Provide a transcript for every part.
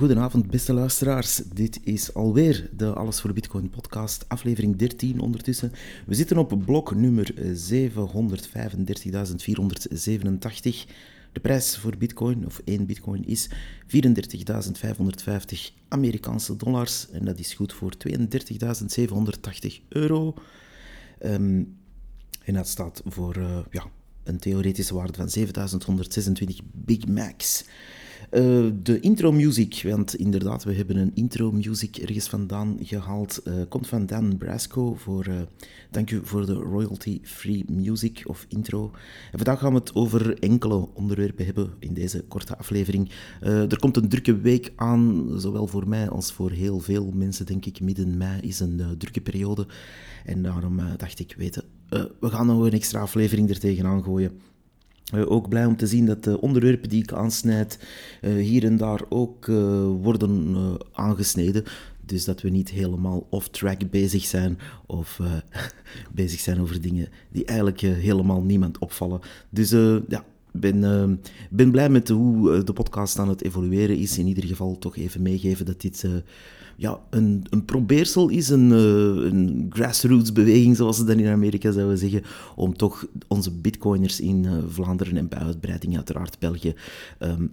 goedenavond, beste luisteraars. Dit is alweer de Alles voor Bitcoin podcast, aflevering 13 ondertussen. We zitten op blok nummer 735.487. De prijs voor Bitcoin, of 1 Bitcoin, is 34.550 Amerikaanse dollars. En dat is goed voor 32.780 euro. Um, en dat staat voor uh, ja, een theoretische waarde van 7126 Big Macs. Uh, de intro music, want inderdaad, we hebben een intro music ergens vandaan gehaald, uh, komt van Dan Brasco. Voor, uh, dank u voor de royalty-free music of intro. Vandaag gaan we het over enkele onderwerpen hebben in deze korte aflevering. er komt een drukke week aan, zowel voor mij als voor heel veel mensen, denk ik. Midden mei is een drukke periode. En daarom dacht ik, weten, we gaan nog een extra aflevering er tegenaan gooien. Ook blij om te zien dat de onderwerpen die ik aansnijd uh, hier en daar ook uh, worden aangesneden. Dus dat we niet helemaal off-track bezig zijn of bezig zijn over dingen die eigenlijk helemaal niemand opvallen. Dus ja, ben, ben blij met hoe de podcast aan het evolueren is. In ieder geval toch even meegeven dat dit ja, een, een probeersel is, een, uh, een grassroots beweging, zoals ze dat in Amerika zouden zeggen, om toch onze bitcoiners in Vlaanderen en bij uitbreiding uiteraard België um,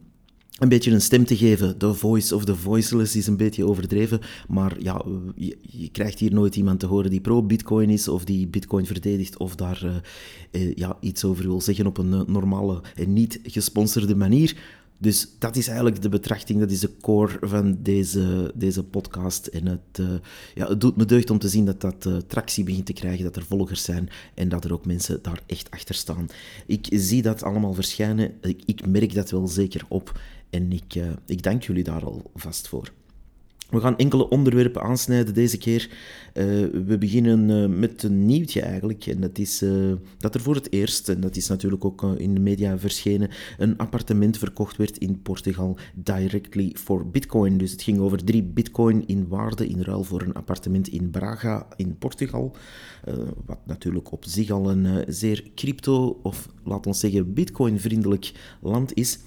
een beetje een stem te geven. The voice of the voiceless is een beetje overdreven, maar ja, je, krijgt hier nooit iemand te horen die pro-bitcoin is, of die bitcoin verdedigt, of daar uh, ja, iets over wil zeggen op een normale en niet gesponsorde manier. Dus dat is eigenlijk de betrachting, dat is de core van deze, deze podcast. En het, ja, het doet me deugd om te zien dat dat tractie begint te krijgen, dat er volgers zijn en dat er ook mensen daar echt achter staan. Ik zie dat allemaal verschijnen, ik, ik merk dat wel zeker op en ik, uh, ik dank jullie daar al vast voor. We gaan enkele onderwerpen aansnijden deze keer. Uh, we beginnen uh, met een nieuwtje eigenlijk. En dat is dat er voor het eerst, en dat is natuurlijk ook in de media verschenen, een appartement verkocht werd in Portugal directly for Bitcoin. Dus het ging over drie Bitcoin in waarde in ruil voor een appartement in Braga in Portugal. wat natuurlijk op zich al een zeer crypto, of laten we zeggen Bitcoin-vriendelijk land is.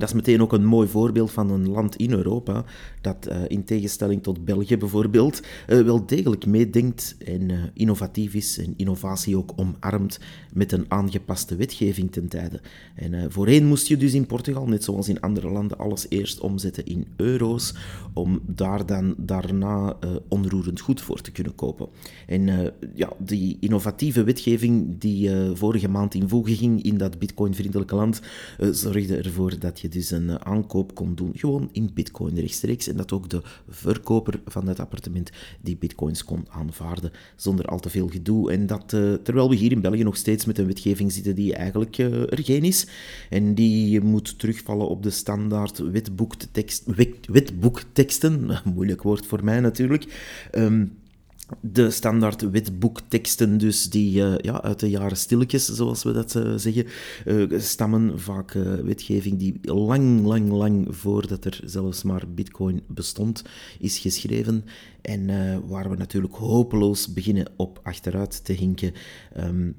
Dat is meteen ook een mooi voorbeeld van een land in Europa dat uh, in tegenstelling tot België bijvoorbeeld uh, wel degelijk meedenkt en uh, innovatief is en innovatie ook omarmt met een aangepaste wetgeving ten tijde. En voorheen moest je dus in Portugal, net zoals in andere landen, alles eerst omzetten in euro's om daar dan daarna onroerend goed voor te kunnen kopen. En ja, die innovatieve wetgeving die vorige maand in voege ging in dat bitcoin-vriendelijke land zorgde ervoor dat je dus een eh, aankoop kon doen, gewoon in bitcoin rechtstreeks. Dat ook de verkoper van het appartement die bitcoins kon aanvaarden zonder al te veel gedoe. En dat uh, terwijl we hier in België nog steeds met een wetgeving zitten die eigenlijk uh, er geen is. En die moet terugvallen op de standaard wetboektekst, wetboekteksten. Moeilijk woord voor mij natuurlijk. Um, de standaard witboekteksten, dus die uh, ja, uit de jaren stilletjes, zoals we dat uh, zeggen, uh, stammen. Vaak wetgeving die lang, lang, lang voordat er zelfs maar bitcoin bestond, is geschreven. En waar we natuurlijk hopeloos beginnen op achteruit te hinken. Um,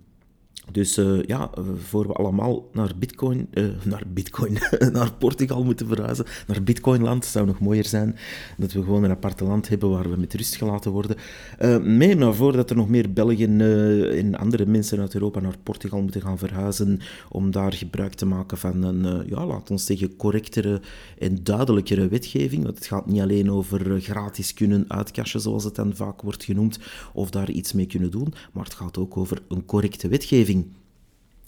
dus uh, ja, voor we allemaal naar Bitcoin, uh, naar Bitcoin, naar Portugal moeten verhuizen, naar Bitcoinland, zou nog mooier zijn dat we gewoon een aparte land hebben waar we met rust gelaten worden. Meer naar voren dat er nog meer Belgen en andere mensen uit Europa naar Portugal moeten gaan verhuizen om daar gebruik te maken van een, ja, laat ons zeggen, correctere en duidelijkere wetgeving. Want het gaat niet alleen over gratis kunnen uitcashen, zoals het dan vaak wordt genoemd, of daar iets mee kunnen doen, maar het gaat ook over een correcte wetgeving.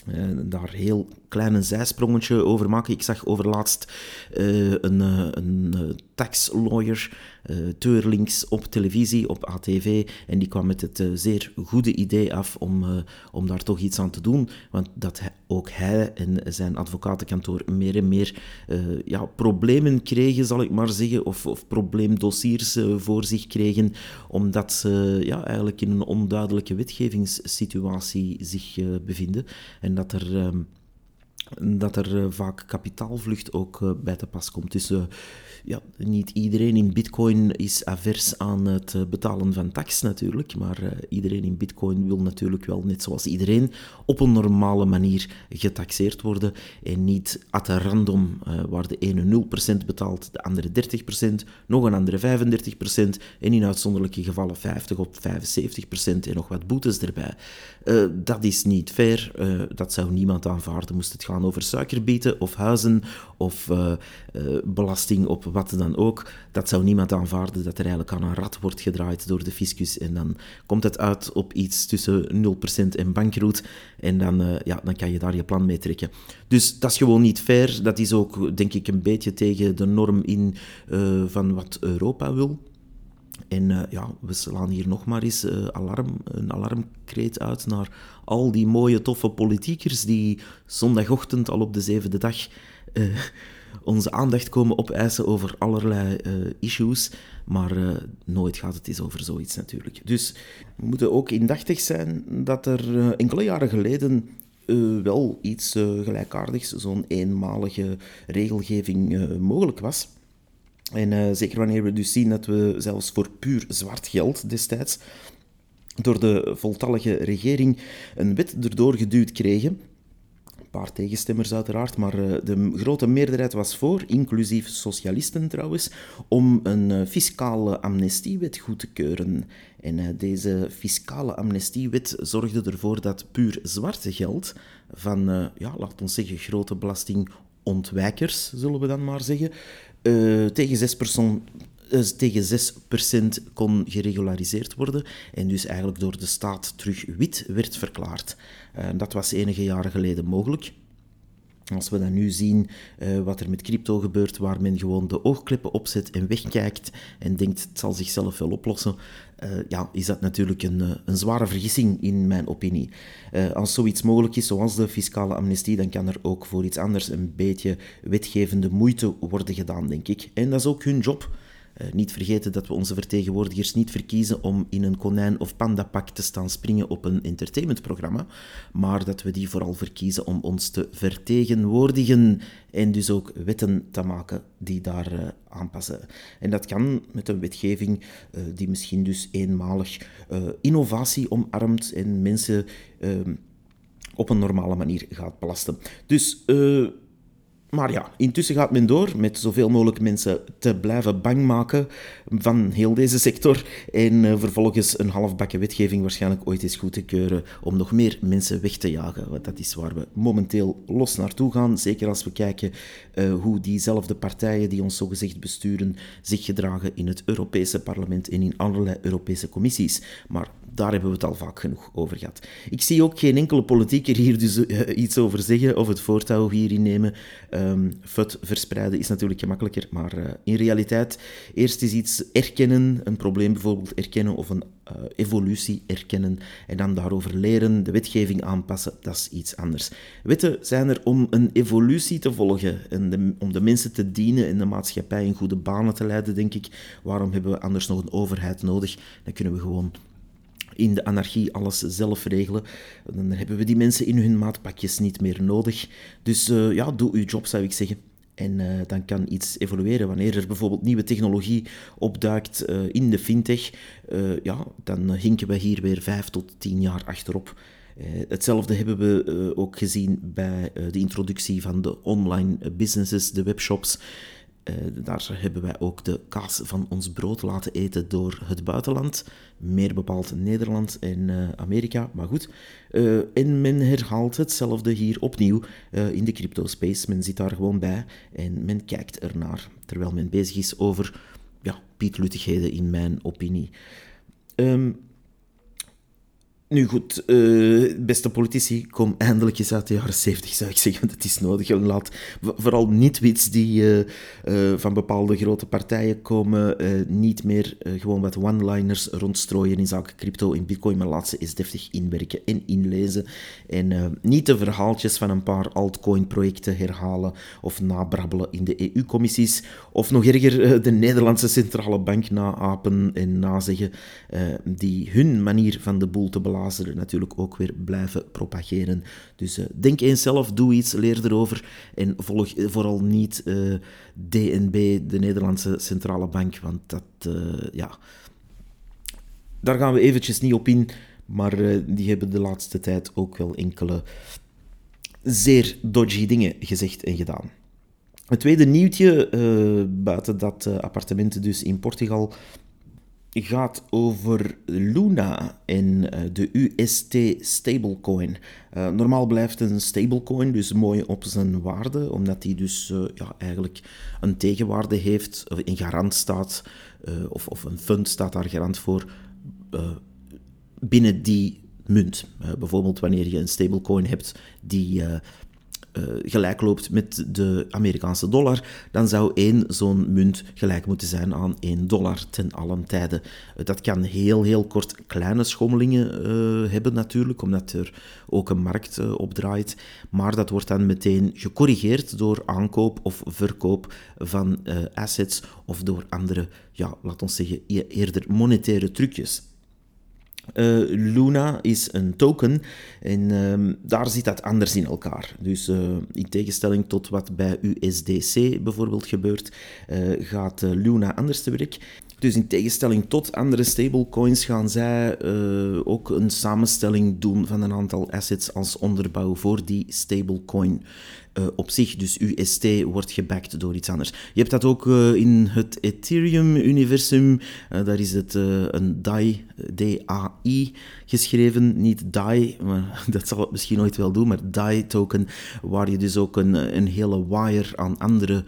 Uh, daar heel klein een zijsprongetje over maken. Ik zag overlaatst uh, een, uh, een tax lawyer, Teurlinks, op televisie, op ATV. En die kwam met het zeer goede idee af om, om daar toch iets aan te doen. Want dat ook hij en zijn advocatenkantoor meer en meer ja, problemen kregen, zal ik maar zeggen. Of, of probleemdossiers voor zich kregen. Omdat ze ja, eigenlijk in een onduidelijke wetgevingssituatie zich bevinden. En dat er... Um, dat er vaak kapitaalvlucht ook bij te pas komt. Dus ja, niet iedereen in Bitcoin is avers aan het eh, betalen van tax natuurlijk, maar iedereen in Bitcoin wil natuurlijk wel, net zoals iedereen, op een normale manier getaxeerd worden en niet at random, waar de ene 0% betaalt, de andere 30%, nog een andere 35% en in uitzonderlijke gevallen 50 op 75% en nog wat boetes erbij. dat is niet fair, dat zou niemand aanvaarden. Moest het gaan over suikerbieten of huizen of belasting op wat dan ook, dat zou niemand aanvaarden dat er eigenlijk aan een rat wordt gedraaid door de fiscus. En dan komt het uit op iets tussen 0% en bankroet. En dan, uh, ja, dan kan je daar je plan mee trekken. Dus dat is gewoon niet fair. Dat is ook, denk ik, een beetje tegen de norm in van wat Europa wil. En uh, ja, we slaan hier nog maar eens uh, alarm, een alarmkreet uit naar al die mooie, toffe politiekers die zondagochtend al op de zevende dag uh, onze aandacht komen opeisen over allerlei issues, maar nooit gaat het eens over zoiets natuurlijk. Dus we moeten ook indachtig zijn dat er enkele jaren geleden wel iets gelijkaardigs, zo'n eenmalige regelgeving mogelijk was. En zeker wanneer we dus zien dat we zelfs voor puur zwart geld destijds door de voltallige regering een wet erdoor geduwd kregen een paar tegenstemmers uiteraard, maar eh, de grote meerderheid was voor, inclusief socialisten trouwens, om een eh, fiscale amnestiewet goed te keuren. En eh, deze fiscale amnestiewet zorgde ervoor dat puur zwarte geld van, ja, laten we zeggen, grote belastingontwijkers, zullen we dan maar zeggen, tegen 6 dus tegen 6% kon geregulariseerd worden en dus eigenlijk door de staat terug wit werd verklaard. Dat was enige jaren geleden mogelijk. Als we dan nu zien uh, wat er met crypto gebeurt, waar men gewoon de oogkleppen opzet en wegkijkt en denkt het zal zichzelf wel oplossen, uh, ja, is dat natuurlijk een, een zware vergissing in mijn opinie. Als zoiets mogelijk is, zoals de fiscale amnestie, dan kan er ook voor iets anders een beetje wetgevende moeite worden gedaan, denk ik. En dat is ook hun job. Uh, niet vergeten dat we onze vertegenwoordigers niet verkiezen om in een konijn- of pandapak te staan springen op een entertainmentprogramma, maar dat we die vooral verkiezen om ons te vertegenwoordigen en dus ook wetten te maken die daar uh, aanpassen. En dat kan met een wetgeving uh, die misschien dus eenmalig innovatie omarmt en mensen op een normale manier gaat belasten. Dus maar ja, intussen gaat men door met zoveel mogelijk mensen te blijven bang maken van heel deze sector. En uh, vervolgens een halfbakken wetgeving waarschijnlijk ooit eens goed te keuren om nog meer mensen weg te jagen. Want dat is waar we momenteel los naartoe gaan. Zeker als we kijken uh, hoe diezelfde partijen die ons zogezegd besturen zich gedragen in het Europese parlement en in allerlei Europese commissies. Maar daar hebben we het al vaak genoeg over gehad. Ik zie ook geen enkele politieker hier dus uh, iets over zeggen of het voortouw hierin nemen. Um, fut verspreiden is natuurlijk gemakkelijker, maar uh, in realiteit eerst eens iets erkennen, een probleem bijvoorbeeld erkennen of een uh, evolutie erkennen en dan daarover leren, de wetgeving aanpassen, dat is iets anders. Wetten zijn er om een evolutie te volgen en om de mensen te dienen en de maatschappij in goede banen te leiden, denk ik. Waarom hebben we anders nog een overheid nodig? Dan kunnen we gewoon in de anarchie alles zelf regelen. Dan hebben we die mensen in hun maatpakjes niet meer nodig. Dus uh, ja, doe uw job, zou ik zeggen. En uh, dan kan iets evolueren. Wanneer er bijvoorbeeld nieuwe technologie opduikt uh, in de fintech, ja, dan hinken we hier weer vijf tot tien jaar achterop. hetzelfde hebben we ook gezien bij de introductie van de online businesses, de webshops. Uh, daar hebben wij ook de kaas van ons brood laten eten door het buitenland. Meer bepaald Nederland en uh, Amerika, maar goed. Uh, en men herhaalt hetzelfde hier opnieuw in de crypto space. Men zit daar gewoon bij en men kijkt ernaar. Terwijl men bezig is over ja, pietluttigheden, in mijn opinie. Um, nu goed, uh, beste politici, kom eindelijk eens uit de jaren 70, zou ik zeggen. Dat is nodig. laat vooral niet-wits die uh, uh, van bepaalde grote partijen komen, niet meer gewoon wat one-liners rondstrooien in zaken crypto en bitcoin, maar laat ze eens deftig inwerken en inlezen. En niet de verhaaltjes van een paar altcoin-projecten herhalen of nabrabbelen in de EU-commissies. Of nog erger, de Nederlandse Centrale Bank naapen en nazeggen, die hun manier van de boel te belasten glazen natuurlijk ook weer blijven propageren. Dus denk eens zelf, doe iets, leer erover en volg vooral niet DNB, de Nederlandse Centrale Bank, want dat, ja... Daar gaan we eventjes niet op in, maar die hebben de laatste tijd ook wel enkele zeer dodgy dingen gezegd en gedaan. Het tweede nieuwtje, buiten dat uh, appartementen dus in Portugal, gaat over Luna en uh, de UST stablecoin. normaal blijft een stablecoin dus mooi op zijn waarde, omdat die dus ja, eigenlijk een tegenwaarde heeft, of een garant staat, of, of een fund staat daar garant voor, binnen die munt. bijvoorbeeld wanneer je een stablecoin hebt die uh, gelijk loopt met de Amerikaanse dollar, dan zou één zo'n munt gelijk moeten zijn aan 1 dollar ten allen tijde. Uh, dat kan heel, heel kort kleine schommelingen uh, hebben natuurlijk, omdat er ook een markt op draait. Maar dat wordt dan meteen gecorrigeerd door aankoop of verkoop van assets of door andere, ja, laten we zeggen, e-, eerder monetaire trucjes. Uh, Luna is een token en uh, daar zit dat anders in elkaar. Dus uh, in tegenstelling tot wat bij USDC bijvoorbeeld gebeurt, uh, gaat Luna anders te werk. Dus in tegenstelling tot andere stablecoins gaan zij ook een samenstelling doen van een aantal assets als onderbouw voor die stablecoin. Uh, op zich. Dus UST wordt gebacked door iets anders. Je hebt dat ook uh, in het Ethereum-universum. Uh, daar is het een DAI, D-A-I, geschreven. Niet DAI, maar dat zal het misschien ooit wel doen, maar DAI-token, waar je dus ook een, een hele wire aan andere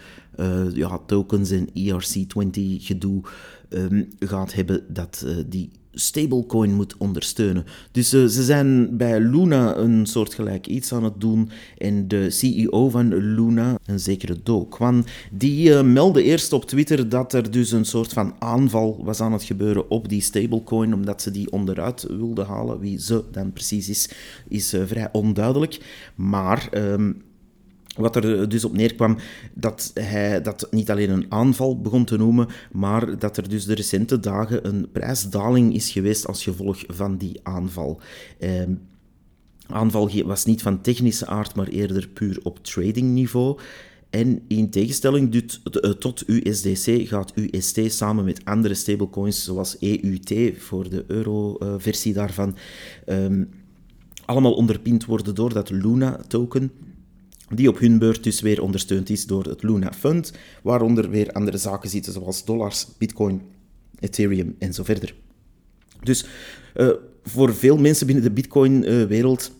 ja, tokens en ERC20-gedoe um, gaat hebben, dat die stablecoin moet ondersteunen. Dus uh, ze zijn bij Luna een soortgelijk iets aan het doen. En de CEO van Luna, een zekere Do Kwan, die uh, meldde eerst op Twitter dat er dus een soort van aanval was aan het gebeuren op die stablecoin, omdat ze die onderuit wilden halen. Wie ze dan precies is, is uh, vrij onduidelijk. Maar... Um, wat er dus op neerkwam, dat hij dat niet alleen een aanval begon te noemen, maar dat er dus de recente dagen een prijsdaling is geweest als gevolg van die aanval. Eh, aanval was niet van technische aard, maar eerder puur op tradingniveau. En in tegenstelling eh, tot USDC gaat UST samen met andere stablecoins, zoals EUT voor de euro-versie daarvan, um, allemaal onderpind worden door dat Luna-token die op hun beurt dus weer ondersteund is door het Luna Fund, waaronder weer andere zaken zitten zoals dollars, bitcoin, ethereum en zo verder. Dus uh, voor veel mensen binnen de bitcoin-wereld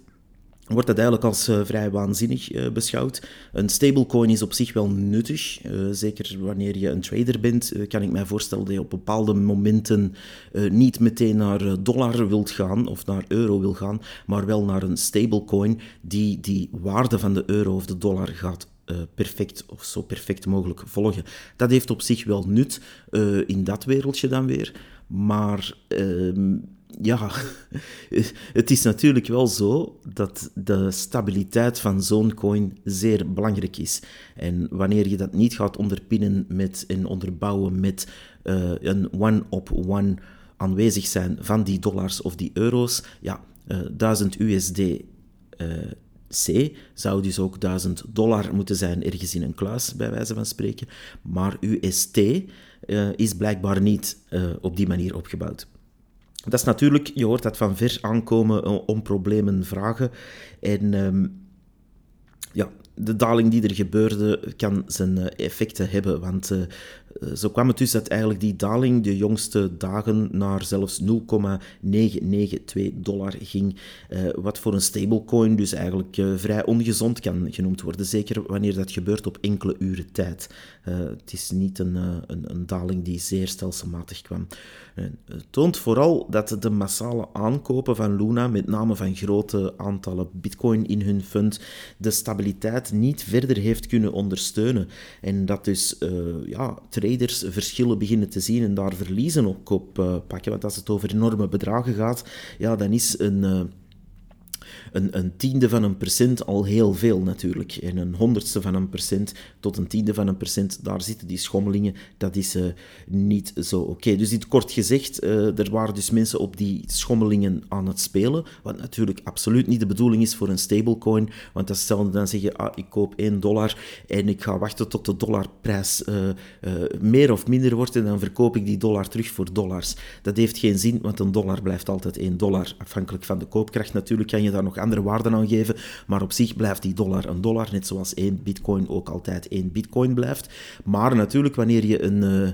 wordt dat eigenlijk als uh, vrij waanzinnig uh, beschouwd. Een stablecoin is op zich wel nuttig. Uh, zeker wanneer je een trader bent, kan ik mij voorstellen dat je op bepaalde momenten niet meteen naar dollar wilt gaan of naar euro wil gaan, maar wel naar een stablecoin die die waarde van de euro of de dollar gaat perfect of zo perfect mogelijk volgen. Dat heeft op zich wel nut in dat wereldje dan weer. Maar ehm, ja, het is natuurlijk wel zo dat de stabiliteit van zo'n coin zeer belangrijk is. En wanneer je dat niet gaat onderpinnen met en onderbouwen met uh, een one-op-one aanwezig zijn van die dollars of die euro's, ja, uh, eh, 1000 USD. C zou dus ook 1000 dollar moeten zijn ergens in een kluis, bij wijze van spreken. Maar UST uh, is blijkbaar niet uh, op die manier opgebouwd. Dat is natuurlijk, je hoort dat van ver aankomen, eh, om problemen vragen. En um, ja, de daling die er gebeurde kan zijn eh, effecten hebben. Want uh, zo kwam het dus dat eigenlijk die daling de jongste dagen naar zelfs 0,992 dollar ging. Uh, wat voor een stablecoin dus eigenlijk uh, vrij ongezond kan genoemd worden. Zeker wanneer dat gebeurt op enkele uren tijd. het is niet een, een, een, daling die zeer stelselmatig kwam. Het toont vooral dat de massale aankopen van Luna, met name van grote aantallen bitcoin in hun fund, de stabiliteit niet verder heeft kunnen ondersteunen. En dat dus ja, traders verschillen beginnen te zien en daar verliezen ook op uh, pakken. Want als het over enorme bedragen gaat, ja, dan is een, uh, een, een tiende van een procent al heel veel natuurlijk. En een honderdste van een procent tot een tiende van een procent, daar zitten die schommelingen. Dat is uh, niet zo oké. Dus dit kort gezegd, uh, er waren dus mensen op die schommelingen aan het spelen. Wat natuurlijk absoluut niet de bedoeling is voor een stablecoin. Want dat is hetzelfde dan zeggen, ah, ik koop 1 dollar en ik ga wachten tot de dollarprijs uh, meer of minder wordt en dan verkoop ik die dollar terug voor dollars. Dat heeft geen zin, want een dollar blijft altijd 1 dollar. Afhankelijk van de koopkracht natuurlijk kan je daar nog andere waarden aan geven, maar op zich blijft die dollar een dollar, net zoals één bitcoin ook altijd één bitcoin blijft. Maar natuurlijk, wanneer je een, uh,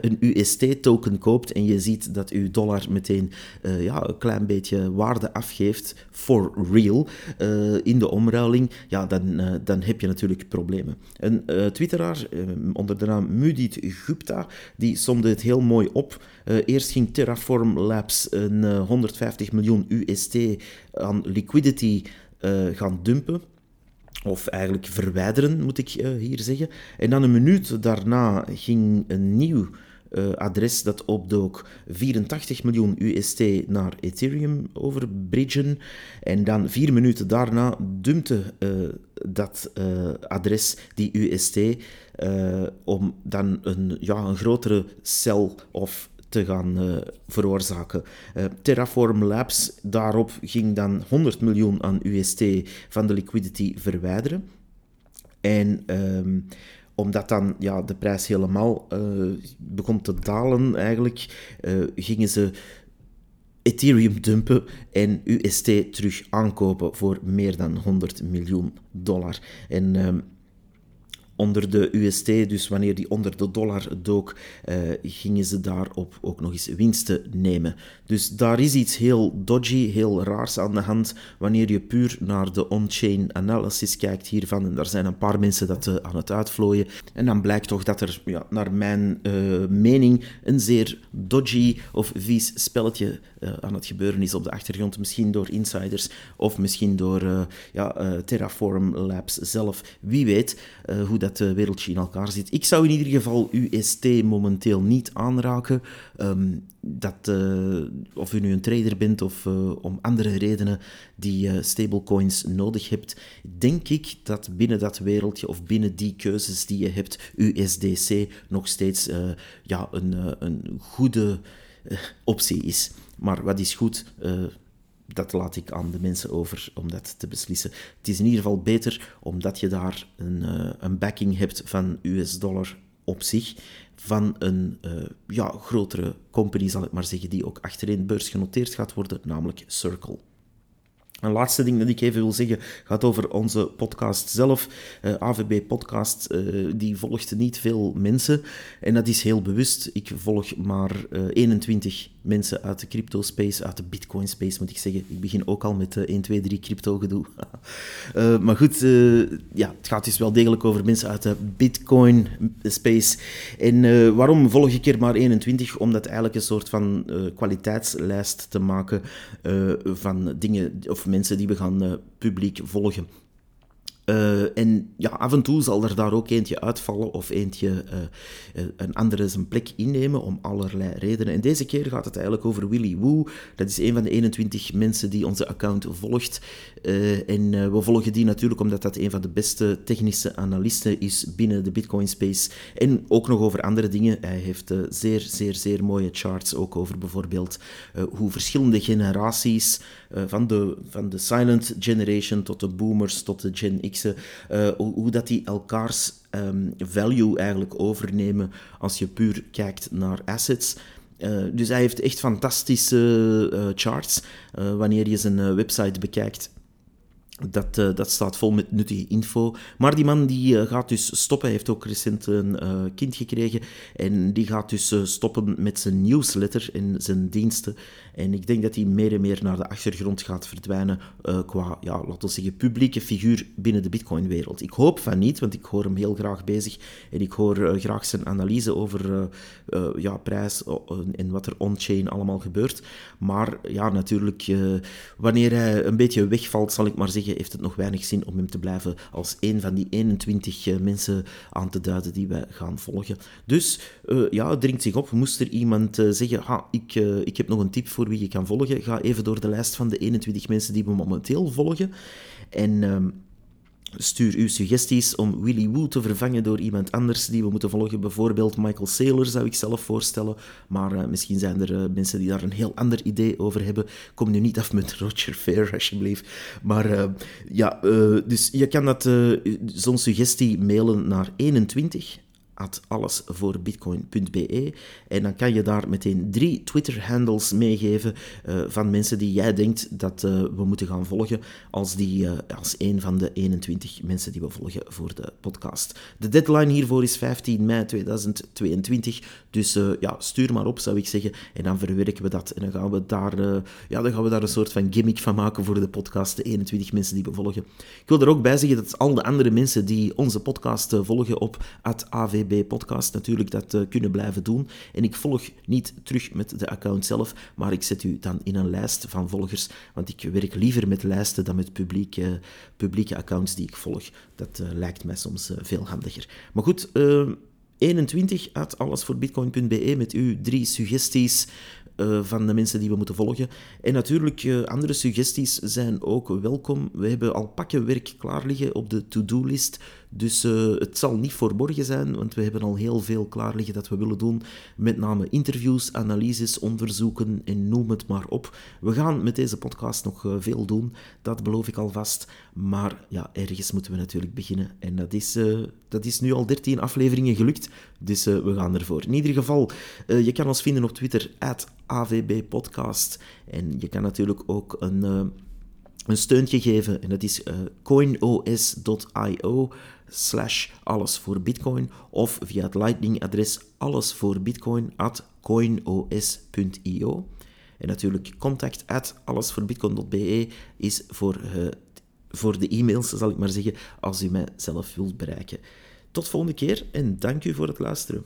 een UST-token koopt en je ziet dat uw dollar meteen uh, ja, een klein beetje waarde afgeeft, for real, uh, in de omruiling, ja, dan, dan heb je natuurlijk problemen. Een twitteraar onder de naam Mudit Gupta, die somde het heel mooi op. eerst ging Terraform Labs een 150 miljoen UST aan liquidity uh, gaan dumpen. Of eigenlijk verwijderen, moet ik hier zeggen. En dan een minuut daarna ging een nieuw adres dat opdook 84 miljoen UST naar Ethereum overbridgen. En dan vier minuten daarna dumpte dat adres die UST om dan een, ja, een grotere cel of te gaan uh, veroorzaken. Uh, Terraform Labs, daarop ging dan 100 miljoen aan UST van de liquidity verwijderen. En um, omdat dan ja, de prijs helemaal uh, begon te dalen, eigenlijk, gingen ze Ethereum dumpen en UST terug aankopen voor meer dan 100 miljoen dollar. En um, onder de UST, dus wanneer die onder de dollar dook, uh, gingen ze daarop ook nog eens winsten nemen. Dus daar is iets heel dodgy, heel raars aan de hand wanneer je puur naar de on-chain analysis kijkt hiervan. En daar zijn een paar mensen dat uh, aan het uitvlooien. En dan blijkt toch dat er, ja, naar mijn uh, mening, een zeer dodgy of vies spelletje aan het gebeuren is op de achtergrond. Misschien door insiders of misschien door ja, Terraform Labs zelf. Wie weet hoe dat wereldje in elkaar zit. Ik zou in ieder geval UST momenteel niet aanraken. Um, dat, of u nu een trader bent of om andere redenen die uh, stablecoins nodig hebt, denk ik dat binnen dat wereldje of binnen die keuzes die je hebt, USDC nog steeds ja, een, een goede optie is. Maar wat is goed? dat laat ik aan de mensen over om dat te beslissen. Het is in ieder geval beter omdat je daar een, uh, een backing hebt van US dollar op zich, van een uh, ja, grotere company, zal ik maar zeggen, die ook achterin beurs genoteerd gaat worden, namelijk Circle. Een laatste ding dat ik even wil zeggen gaat over onze podcast zelf. Eh, AVB Podcast, die volgt niet veel mensen. En dat is heel bewust. Ik volg maar uh, 21 mensen uit de crypto space, uit de bitcoin space moet ik zeggen. Ik begin ook al met 1, 2, 3 crypto gedoe. uh, maar goed, uh, ja, het gaat dus wel degelijk over mensen uit de bitcoin space. En uh, waarom volg ik er maar 21? Om dat eigenlijk een soort van kwaliteitslijst te maken van dingen of mensen die we gaan publiek volgen. Uh, en ja, af en toe zal er daar ook eentje uitvallen of eentje uh, een andere zijn plek innemen om allerlei redenen. En deze keer gaat het eigenlijk over Willy Woo. Dat is een van de 21 mensen die onze account volgt. En we volgen die natuurlijk omdat dat een van de beste technische analisten is binnen de Bitcoin space. En ook nog over andere dingen. Hij heeft zeer, zeer, zeer mooie charts. Ook over bijvoorbeeld hoe verschillende generaties van, de, van de silent generation tot de boomers tot de Gen X uh, hoe, dat die elkaars um, value eigenlijk overnemen als je puur kijkt naar assets. Uh, dus hij heeft echt fantastische uh, charts. wanneer je zijn website bekijkt, dat, uh, dat staat vol met nuttige info. Maar die man die uh, gaat dus stoppen. Hij heeft ook recent een uh, kind gekregen. En die gaat dus stoppen met zijn newsletter en zijn diensten. En ik denk dat hij meer en meer naar de achtergrond gaat verdwijnen qua, ja, laten we zeggen, publieke figuur binnen de Bitcoin-wereld. Ik hoop van niet, want ik hoor hem heel graag bezig. En ik hoor graag zijn analyse over ja, prijs en wat er on-chain allemaal gebeurt. Maar ja, natuurlijk, wanneer hij een beetje wegvalt, zal ik maar zeggen heeft het nog weinig zin om hem te blijven als een van die 21 mensen aan te duiden die wij gaan volgen. Dus ja, het dringt zich op. Moest er iemand zeggen, ha, ik, ik heb nog een tip voor wie je kan volgen, ga even door de lijst van de 21 mensen die we momenteel volgen. En ehm, Stuur uw suggesties om Willy Woo te vervangen door iemand anders die we moeten volgen. Bijvoorbeeld Michael Saylor zou ik zelf voorstellen. Maar uh, misschien zijn er uh, mensen die daar een heel ander idee over hebben. Kom nu niet af met Roger Fair, alsjeblieft. Maar uh, ja, dus je kan dat zo'n suggestie mailen naar 21 at allesvoorbitcoin.be. En dan kan je daar meteen drie Twitter-handles meegeven uh, van mensen die jij denkt dat uh, we moeten gaan volgen als, die, uh, als een van de 21 mensen die we volgen voor de podcast. De deadline hiervoor is 15 mei 2022, dus ja, stuur maar op zou ik zeggen. En dan verwerken we dat en dan gaan we daar, ja, dan gaan we daar een soort van gimmick van maken voor de podcast, de 21 mensen die we volgen. Ik wil er ook bij zeggen dat al de andere mensen die onze podcast volgen op at podcast natuurlijk dat uh, kunnen blijven doen. En ik volg niet terug met de account zelf, maar ik zet u dan in een lijst van volgers, want ik werk liever met lijsten dan met publieke, accounts die ik volg. Dat uh, lijkt mij soms uh, veel handiger. Maar goed, 21 uit allesvoorbitcoin.be met uw drie suggesties van de mensen die we moeten volgen. En natuurlijk, andere suggesties zijn ook welkom. We hebben al pakken werk klaar liggen op de to-do-list. Dus uh, het zal niet verborgen zijn, want we hebben al heel veel klaar liggen dat we willen doen. Met name interviews, analyses, onderzoeken en noem het maar op. We gaan met deze podcast nog veel doen, dat beloof ik alvast. Maar ja, ergens moeten we natuurlijk beginnen. En dat is, dat is nu al 13 afleveringen gelukt, dus we gaan ervoor. In ieder geval, je kan ons vinden op Twitter, AVB Podcast. En je kan natuurlijk ook een, een steuntje geven. En dat is coinos.io slash alles voor bitcoin. Of via het lightning-adres alles voor bitcoin at coinos.io. En natuurlijk contact at allesvoorbitcoin.be is voor, uh, voor de e-mails, zal ik maar zeggen, als u mij zelf wilt bereiken. Tot volgende keer en dank u voor het luisteren.